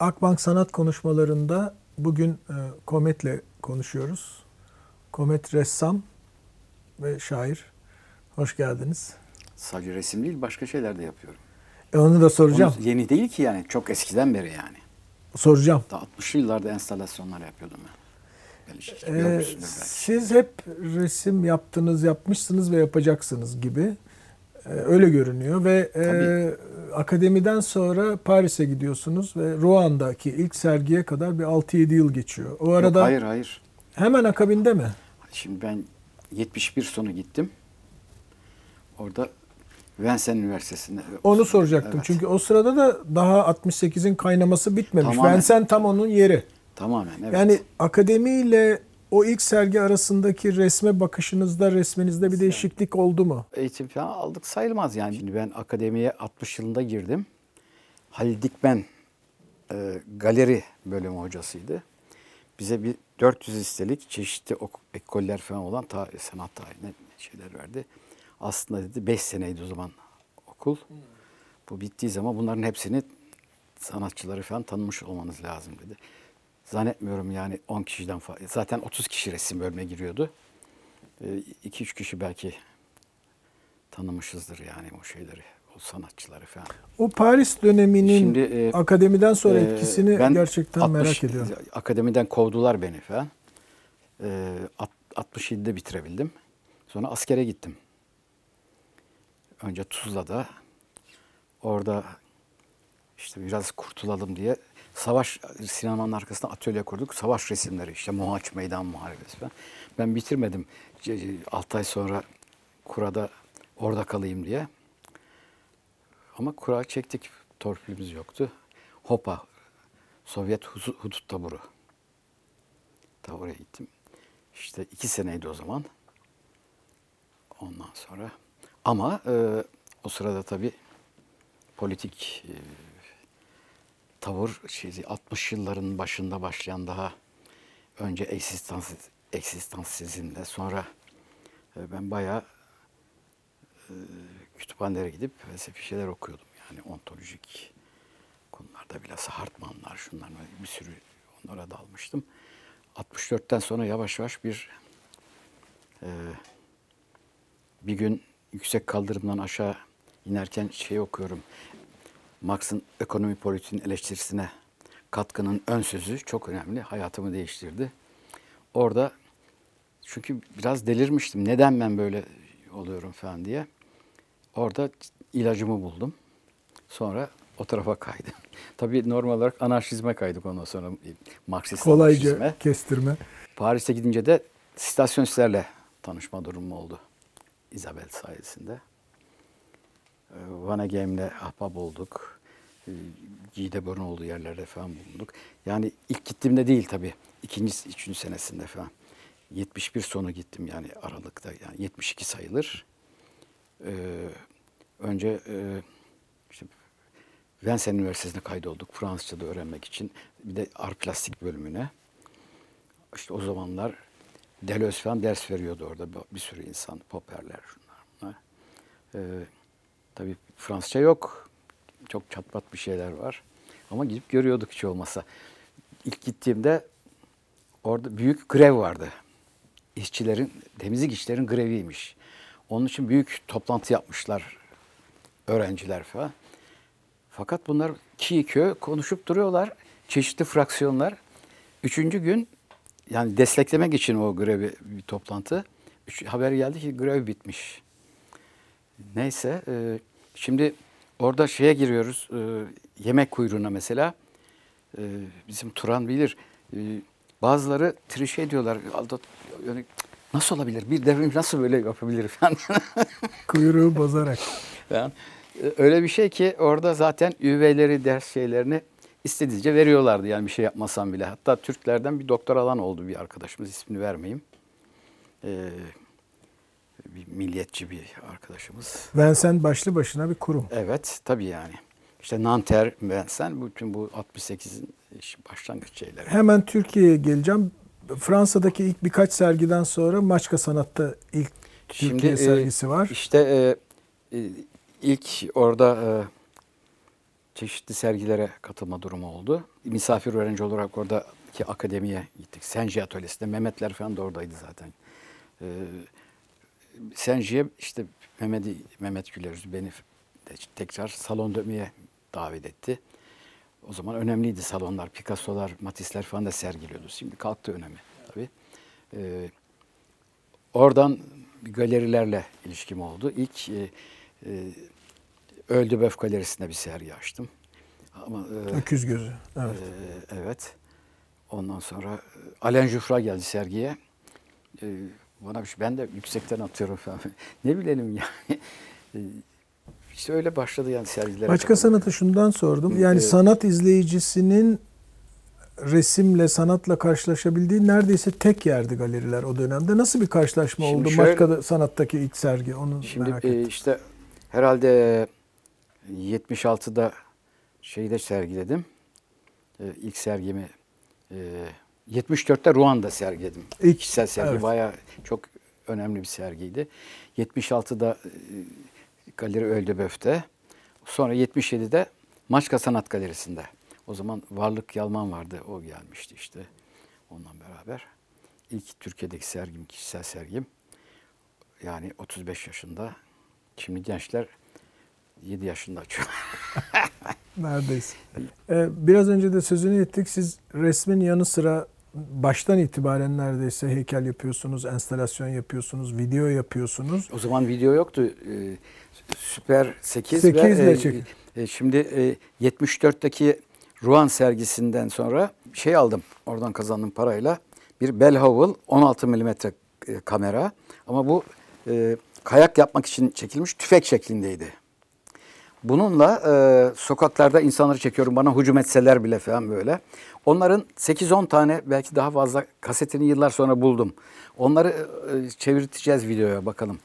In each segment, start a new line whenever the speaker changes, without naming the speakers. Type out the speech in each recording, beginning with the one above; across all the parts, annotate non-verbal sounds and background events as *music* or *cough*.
Akbank Sanat Konuşmalarında bugün e, Komet'le konuşuyoruz. Komet ressam ve şair. Hoş geldiniz.
Sadece resim değil başka şeyler de yapıyorum.
E, onu da soracağım.
Onu yeni değil ki yani çok eskiden beri yani.
Soracağım.
Daha 60'lı yıllarda enstallasyonlar yapıyordum ben. Ben hiç
Ee, siz hep resim yaptınız, yapmışsınız ve yapacaksınız gibi. Ee, öyle görünüyor ve e, akademiden sonra Paris'e gidiyorsunuz ve Roan'daki ilk sergiye kadar bir 6-7 yıl geçiyor. O
Yok,
arada
hayır hayır.
hemen akabinde mi?
Şimdi ben 71 sonu gittim. Orada Vincennes Üniversitesi'nde.
Onu soracaktım.
Evet,
Çünkü o sırada da daha 68'in kaynaması bitmemiş.
Tamamen.
Vincennes tam onun yeri.
Tamamen evet.
Yani akademiyle o ilk sergi arasındaki resme bakışınızda, resminizde bir değişiklik oldu mu?
eğitim falan aldık sayılmaz yani. Şimdi ben akademiye 60 yılında girdim. Halil Dikmen e, galeri bölümü hocasıydı. Bize bir 400 istelik çeşitli ekoller falan olan ta- sanat tarihine şeyler verdi. Aslında dedi 5 seneydi o zaman okul. Bu bittiği zaman bunların hepsini sanatçıları falan tanımış olmanız lazım dedi. Zannetmiyorum yani 10 kişiden fazla. Zaten 30 kişi resim bölümüne giriyordu. 2-3 kişi belki tanımışızdır yani o şeyleri, o sanatçıları falan.
O Paris döneminin
Şimdi, e,
akademiden sonra
Ee,
etkisini
ben
gerçekten
60
merak ediyorum.
Akademiden kovdular beni falan. Ee, alt- 67'de bitirebildim. Sonra askere gittim. Önce Tuzla'da. Orada işte biraz kurtulalım diye savaş sinemanın arkasında atölye kurduk. Savaş resimleri işte Mohaç Meydan Muharebesi falan. Ben bitirmedim. 6 ay sonra kurada orada kalayım diye. Ama kura çektik. Torpilimiz yoktu. Hopa. Sovyet Hudut Taburu. Ta oraya gittim. İşte iki seneydi o zaman. Ondan sonra. Ama e, o sırada tabii politik e, tavır şey, 60 yılların başında başlayan daha önce eksistansiz, eksistansizmle sonra e, ben bayağı e, kütüphanelere gidip felsefi şeyler okuyordum. Yani ontolojik konularda bilhassa Hartmanlar, şunlar bir sürü onlara dalmıştım. 64'ten sonra yavaş yavaş bir e, bir gün yüksek kaldırımdan aşağı inerken şey okuyorum. Marx'ın ekonomi politiğinin eleştirisine katkının ön sözü çok önemli. Hayatımı değiştirdi. Orada çünkü biraz delirmiştim. Neden ben böyle oluyorum falan diye. Orada ilacımı buldum. Sonra o tarafa kaydım. *laughs* Tabii normal olarak anarşizme kaydık ondan sonra Marksist
Kolayca
anarşizme.
kestirme.
Paris'e gidince de stasyonistlerle tanışma durumu oldu. Isabel sayesinde. Ee, Vanagem'le ahbap olduk. Ee, Gidebor'un olduğu yerlerde falan bulunduk. Yani ilk gittiğimde değil tabii. İkinci, üçüncü senesinde falan. 71 sonu gittim yani Aralık'ta. Yani 72 sayılır. Ee, önce e, işte Vincennes Üniversitesi'ne kaydolduk Fransızca'da öğrenmek için. Bir de art plastik bölümüne. İşte o zamanlar Deleuze falan ders veriyordu orada bir sürü insan, Popper'ler şunlar bunlar. Ee, tabii Fransızca yok. Çok çatpat bir şeyler var. Ama gidip görüyorduk hiç olmasa. İlk gittiğimde orada büyük grev vardı. İşçilerin, temizlik işçilerin greviymiş. Onun için büyük toplantı yapmışlar öğrenciler falan. Fakat bunlar ki kö konuşup duruyorlar. Çeşitli fraksiyonlar. Üçüncü gün yani desteklemek için o grevi bir toplantı. Üç, haber geldi ki grev bitmiş. Neyse e, şimdi orada şeye giriyoruz. E, yemek kuyruğuna mesela. E, bizim Turan bilir. E, bazıları trişe ediyorlar. Aldat, yani, nasıl olabilir? Bir devrim nasıl böyle yapabilir falan. *laughs*
Kuyruğu bozarak.
falan. E, Öyle bir şey ki orada zaten üveleri, ders şeylerini istediğince veriyorlardı. Yani bir şey yapmasam bile. Hatta Türklerden bir doktor alan oldu bir arkadaşımız. ismini vermeyeyim. Ee, bir milliyetçi bir arkadaşımız.
Vincennes başlı başına bir kurum.
Evet tabii yani. İşte Nanter, Vincennes bütün bu 68'in başlangıç şeyleri.
Hemen Türkiye'ye geleceğim. Fransa'daki ilk birkaç sergiden sonra Maçka Sanat'ta ilk Türkiye
e,
sergisi var.
İşte e, e, ilk orada e, çeşitli sergilere katılma durumu oldu. Misafir öğrenci olarak oradaki akademiye gittik. Senji atölyesinde. Mehmetler falan da oradaydı zaten. Ee, Senji'ye işte Mehmet, Mehmet Gülerüz beni de tekrar salon dönmeye davet etti. O zaman önemliydi salonlar. Picasso'lar, Matisse'ler falan da sergiliyordu. Şimdi kalktı önemi tabii. Ee, oradan galerilerle ilişkim oldu. İlk e, e, Öldüböf Galerisi'nde bir sergi açtım. Ama e,
Öküz gözü. Evet.
ee, evet. Ondan sonra e, Alen Jufra geldi sergiye. Ee, bana bir şey, ben de yüksekten atıyorum falan. *laughs* ne bilelim yani. *laughs* Ee, işte öyle başladı yani sergilere.
Başka sanata şundan sordum. Yani
Evet.
sanat izleyicisinin resimle, sanatla karşılaşabildiği neredeyse tek yerdi galeriler o dönemde. Nasıl bir karşılaşma
Şimdi
oldu?
şöyle-
Başka da sanattaki ilk sergi. Onu
Şimdi
merak
e,
ettim.
işte herhalde 76'da şeyde sergiledim. E, ilk sergimi e, 74'te Ruanda sergiledim.
İlk-
Kişisel sergi
evet.
bayağı çok önemli bir sergiydi. 76'da e, Galeri Öldeböf'te. Sonra 77'de Maçka Sanat Galerisi'nde. O zaman Varlık Yalman vardı. O gelmişti işte. Ondan beraber. İlk Türkiye'deki sergim, kişisel sergim. Yani 35 yaşında. Şimdi gençler 7 yaşında açıyor. *laughs*
Neredeyse. Ee, biraz önce de sözünü ettik. Siz resmin yanı sıra baştan itibaren neredeyse heykel yapıyorsunuz, enstalasyon yapıyorsunuz, video yapıyorsunuz.
O zaman video yoktu. Ee, Süper 8
Sekiz
ve
ile
e, e, şimdi e, 74'teki Ruan sergisinden sonra şey aldım. Oradan kazandığım parayla bir Bellhowell 16 milimetre e, kamera ama bu e, kayak yapmak için çekilmiş tüfek şeklindeydi. Bununla e, sokaklarda insanları çekiyorum. Bana hücum etseler bile falan böyle. Onların 8-10 tane belki daha fazla kasetini yıllar sonra buldum. Onları e, çevirteceğiz videoya bakalım.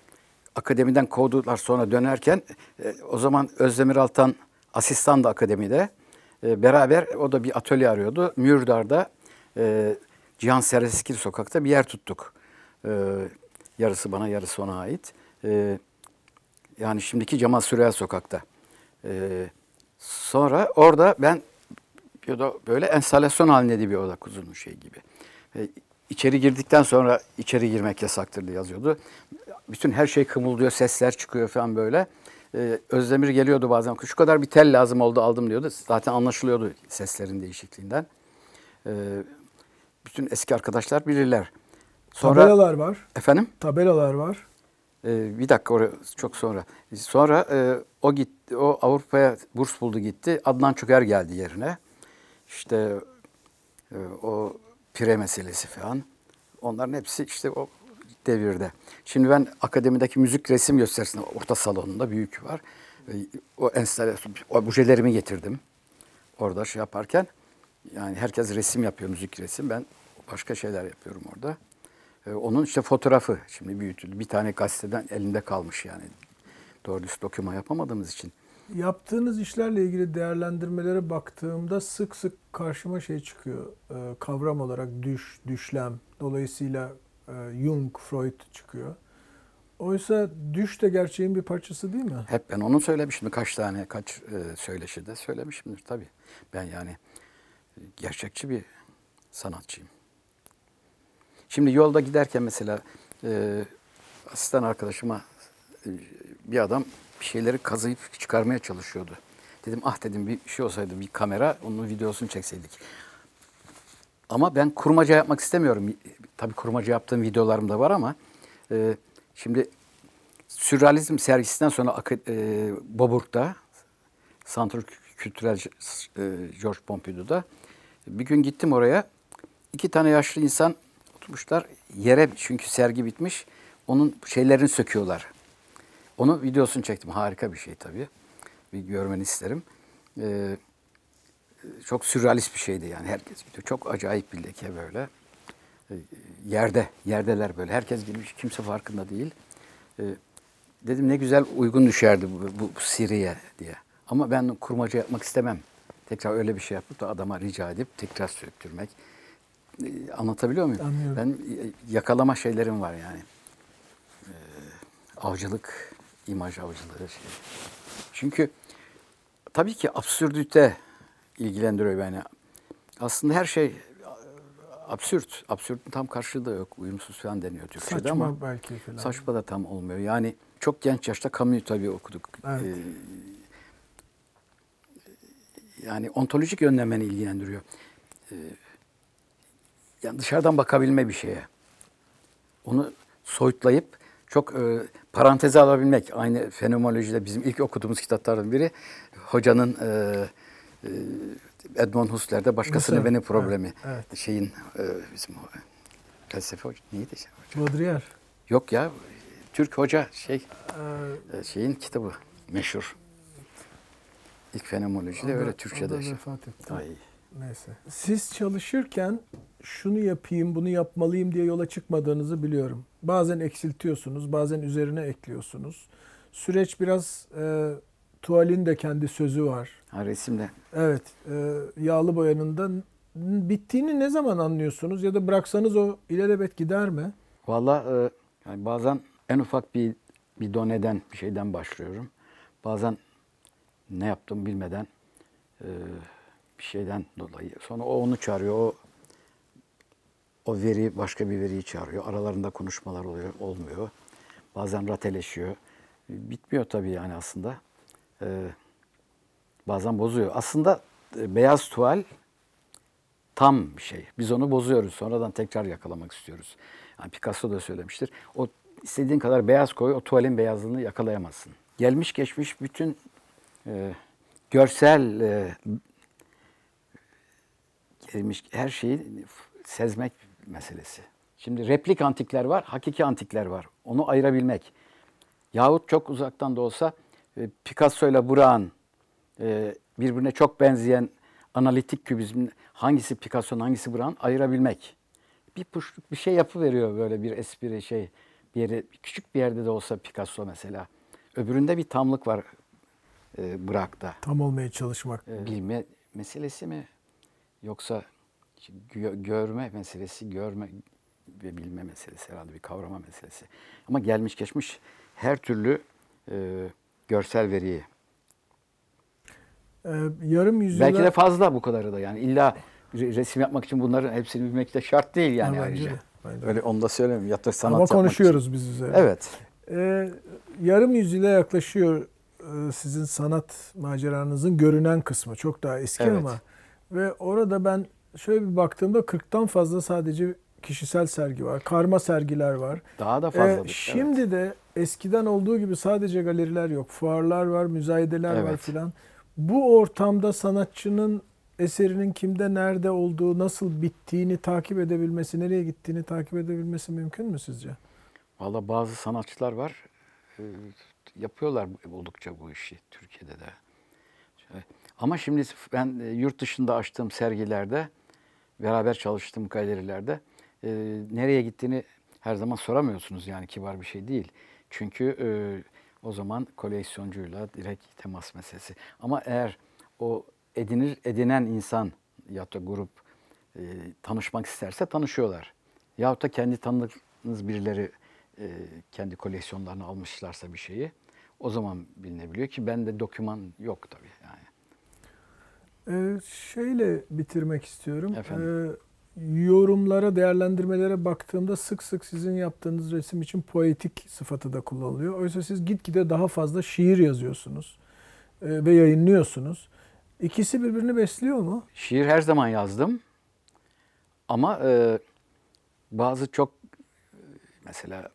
Akademiden kovdular sonra dönerken e, o zaman Özdemir Altan asistan da akademide. E, beraber o da bir atölye arıyordu. Mürdar'da e, Cihan Sereskil sokakta bir yer tuttuk. E, yarısı bana yarısı ona ait. E, yani şimdiki Cemal Süreya sokakta. Ee, sonra orada ben da böyle enstalasyon halinde bir oda kuzulmuş şey gibi. Ee, içeri girdikten sonra içeri girmek yasaktır diye yazıyordu. Bütün her şey kımıldıyor, sesler çıkıyor falan böyle. Ee, Özdemir geliyordu bazen. Şu kadar bir tel lazım oldu aldım diyordu. Zaten anlaşılıyordu seslerin değişikliğinden. Ee, bütün eski arkadaşlar bilirler. Sonra
Tabelalar var.
efendim
Tabelalar var.
Ee, bir dakika oraya çok sonra. Sonra e, o gitti, o Avrupa'ya burs buldu gitti. Adnan Çöker geldi yerine. İşte e, o pire meselesi falan. Onların hepsi işte o devirde. Şimdi ben akademideki müzik resim gösterisinde orta salonunda büyük var. E, O enstalasyon, objelerimi getirdim. Orada şey yaparken yani herkes resim yapıyor, müzik resim. Ben başka şeyler yapıyorum orada. Ee, Onun işte fotoğrafı şimdi büyütüldü. Bir tane gazeteden elimde kalmış yani. Doğru düz doküman yapamadığımız için.
Yaptığınız işlerle ilgili değerlendirmelere baktığımda sık sık karşıma şey çıkıyor. Ee, kavram olarak düş, düşlem. Dolayısıyla e, Jung, Freud çıkıyor. Oysa düş de gerçeğin bir parçası değil mi?
Hep ben onu söylemişim. Kaç tane, kaç e, söyleşide söylemişimdir tabii. Ben yani gerçekçi bir sanatçıyım. Şimdi yolda giderken mesela e, asistan arkadaşıma e, bir adam bir şeyleri kazıyıp çıkarmaya çalışıyordu. Dedim ah dedim bir şey olsaydı bir kamera onun videosunu çekseydik. Ama ben kurmaca yapmak istemiyorum. Tabii kurmaca yaptığım videolarım da var ama e, şimdi Sürrealizm sergisinden sonra e, Boburg'da, Santral Kültürel e, George Pompidou'da bir gün gittim oraya. İki tane yaşlı insan oturmuşlar yere çünkü sergi bitmiş. Onun şeylerini söküyorlar. Onu videosunu çektim. Harika bir şey tabii. Bir görmeni isterim. Ee, çok sürrealist bir şeydi yani. Herkes gidiyor. Çok acayip bir leke böyle. Ee, yerde, yerdeler böyle. Herkes girmiş, kimse farkında değil. Ee, dedim ne güzel uygun düşerdi bu, bu, bu Siri'ye diye. Ama ben kurmaca yapmak istemem. Tekrar öyle bir şey yapıp da adama rica edip tekrar söktürmek. Ee, anlatabiliyor muyum?
Anlıyorum.
Ben e, yakalama şeylerim var yani. Ee, avcılık, imaj avcılığı şey. Çünkü tabii ki absürdite ilgilendiriyor beni. Aslında her şey absürt. Absürtün tam karşılığı yok. Uyumsuz falan deniyor Türkçe'de
Saçma
ama
belki falan.
saçma da tam olmuyor. Yani çok genç yaşta Camus'u tabii okuduk.
Evet.
Ee, yani ontolojik yönden beni ilgilendiriyor. Ee, yani dışarıdan bakabilme bir şeye. Onu soyutlayıp çok e, paranteze alabilmek. Aynı fenomenolojide bizim ilk okuduğumuz kitaplardan biri hocanın e, e, Edmond Husserl'de başkasının
Husserl,
benim problemi.
evet,
Şeyin e, bizim o, felsefe hoca neydi? Hoca?
Baudrillard.
Yok ya Türk hoca şey
Ee,
e, şeyin kitabı meşhur. İlk fenomenolojide öyle Türkçe'de. şey. Ay.
Neyse. Siz çalışırken şunu yapayım, bunu yapmalıyım diye yola çıkmadığınızı biliyorum. Bazen eksiltiyorsunuz, bazen üzerine ekliyorsunuz. Süreç biraz e, tuvalin de kendi sözü var.
Ha, resimde.
Evet, e, yağlı boyanın da bittiğini ne zaman anlıyorsunuz ya da bıraksanız o ilelebet gider mi?
Valla e, yani bazen en ufak bir bir doneden bir şeyden başlıyorum. Bazen ne yaptım bilmeden e, bir şeyden dolayı. Sonra o onu çağırıyor. O o veri başka bir veriyi çağırıyor. Aralarında konuşmalar oluyor, olmuyor. Bazen rateleşiyor. Bitmiyor tabii yani aslında. E, bazen bozuyor. Aslında e, beyaz tuval tam bir şey. Biz onu bozuyoruz. Sonradan tekrar yakalamak istiyoruz. Yani Picasso da söylemiştir. O istediğin kadar beyaz koy, o tuvalin beyazlığını yakalayamazsın. Gelmiş geçmiş bütün e, görsel e, gelmiş her şeyi sezmek meselesi. Şimdi replik antikler var, hakiki antikler var. Onu ayırabilmek. Yahut çok uzaktan da olsa e, Picasso ile Burak'ın e, birbirine çok benzeyen analitik kübizmin hangisi Picasso'nun hangisi Burak'ın ayırabilmek. Bir puşluk bir şey yapıveriyor böyle bir espri şey bir yere küçük bir yerde de olsa Picasso mesela. Öbüründe bir tamlık var e, Burak'ta.
Tam olmaya çalışmak.
E, bilme meselesi mi yoksa gö- görme meselesi, görme ve bilme meselesi herhalde bir kavrama meselesi. Ama gelmiş geçmiş her türlü e, görsel veriyi.
Ee, yarım yüzyıla...
Belki de fazla bu kadarı da yani illa re- resim yapmak için bunların hepsini bilmek de şart değil yani
Ha,
ayrıca.
de, bence.
Öyle onu da söylemiyorum. Ya da sanat
Ama konuşuyoruz
için.
biz üzerine.
Evet.
Ee, yarım yüzyıla yaklaşıyor e, sizin sanat maceranızın görünen kısmı. Çok daha eski
Evet.
ama. Ve orada ben şöyle bir baktığımda 40'tan fazla sadece kişisel sergi var. Karma sergiler var.
Daha da
Ee,
fazladır.
şimdi de eskiden olduğu gibi sadece galeriler yok. Fuarlar var, müzayedeler var
Evet.
filan. Bu ortamda sanatçının eserinin kimde, nerede olduğu, nasıl bittiğini takip edebilmesi, nereye gittiğini takip edebilmesi mümkün mü sizce?
Valla bazı sanatçılar var. e, yapıyorlar oldukça bu işi Türkiye'de de. Ama şimdi ben e, yurt dışında açtığım sergilerde, beraber çalıştığım galerilerde e, nereye gittiğini her zaman soramıyorsunuz. Yani kibar bir şey değil. Çünkü e, o zaman koleksiyoncuyla direkt temas meselesi. Ama eğer o edinir edinen insan ya da grup e, tanışmak isterse tanışıyorlar. Yahut da kendi tanıdığınız birileri e, kendi koleksiyonlarını almışlarsa bir şeyi o zaman bilinebiliyor ki bende doküman yok tabii yani.
Ee, şeyle bitirmek istiyorum.
Efendim?
Ee, yorumlara, değerlendirmelere baktığımda sık sık sizin yaptığınız resim için poetik sıfatı da kullanılıyor. Oysa siz gitgide daha fazla şiir yazıyorsunuz ee, ve yayınlıyorsunuz. İkisi birbirini besliyor mu?
Şiir her zaman yazdım ama e, bazı çok e, mesela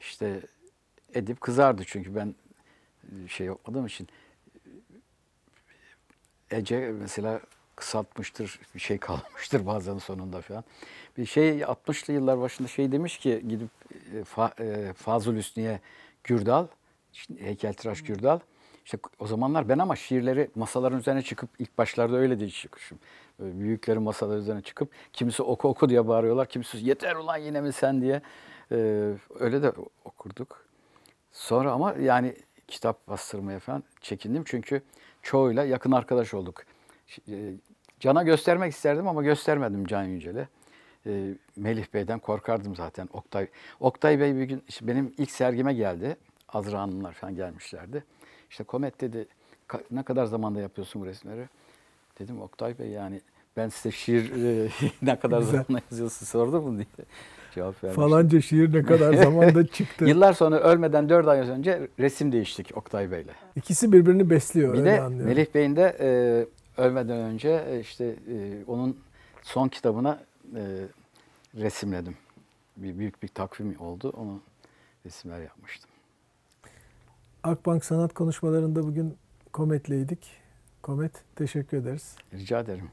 işte Edip kızardı çünkü ben e, şey yapmadığım için Ece mesela kısaltmıştır, bir şey kalmıştır *laughs* bazen sonunda falan. Bir şey 60'lı yıllar başında şey demiş ki gidip e, Fa, e, Fazıl Hüsniye Gürdal, heykeltıraş Gürdal. İşte o zamanlar ben ama şiirleri masaların üzerine çıkıp ilk başlarda öyle de çıkmışım. Böyle büyüklerin masaların üzerine çıkıp kimisi oku oku diye bağırıyorlar. Kimisi yeter ulan yine mi sen diye. Ee, öyle de okurduk. Sonra ama yani kitap bastırmaya falan çekindim çünkü çoğuyla yakın arkadaş olduk. E, Can'a göstermek isterdim ama göstermedim Can Yücel'e. E, Melih Bey'den korkardım zaten. Oktay Oktay Bey bir gün işte benim ilk sergime geldi. Azra Hanımlar falan gelmişlerdi. İşte Komet dedi "Ka- ne kadar zamanda yapıyorsun bu resimleri? Dedim Oktay Bey yani ben size şiir e, *laughs* ne kadar zamanda yazıyorsun sordum mu diye cevap vermiştim.
Falanca şiir ne kadar *laughs* zamanda çıktı.
Yıllar sonra ölmeden 4 ay önce resim değiştik Oktay Bey'le.
İkisi birbirini besliyor.
Bir de
anlıyorum.
Melih Bey'in de e, ölmeden önce e, işte e, onun son kitabına e, resimledim. Bir büyük bir takvim oldu. Onu resimler yapmıştım.
Akbank Sanat Konuşmalarında bugün Komet'leydik. Komet teşekkür ederiz.
Rica ederim.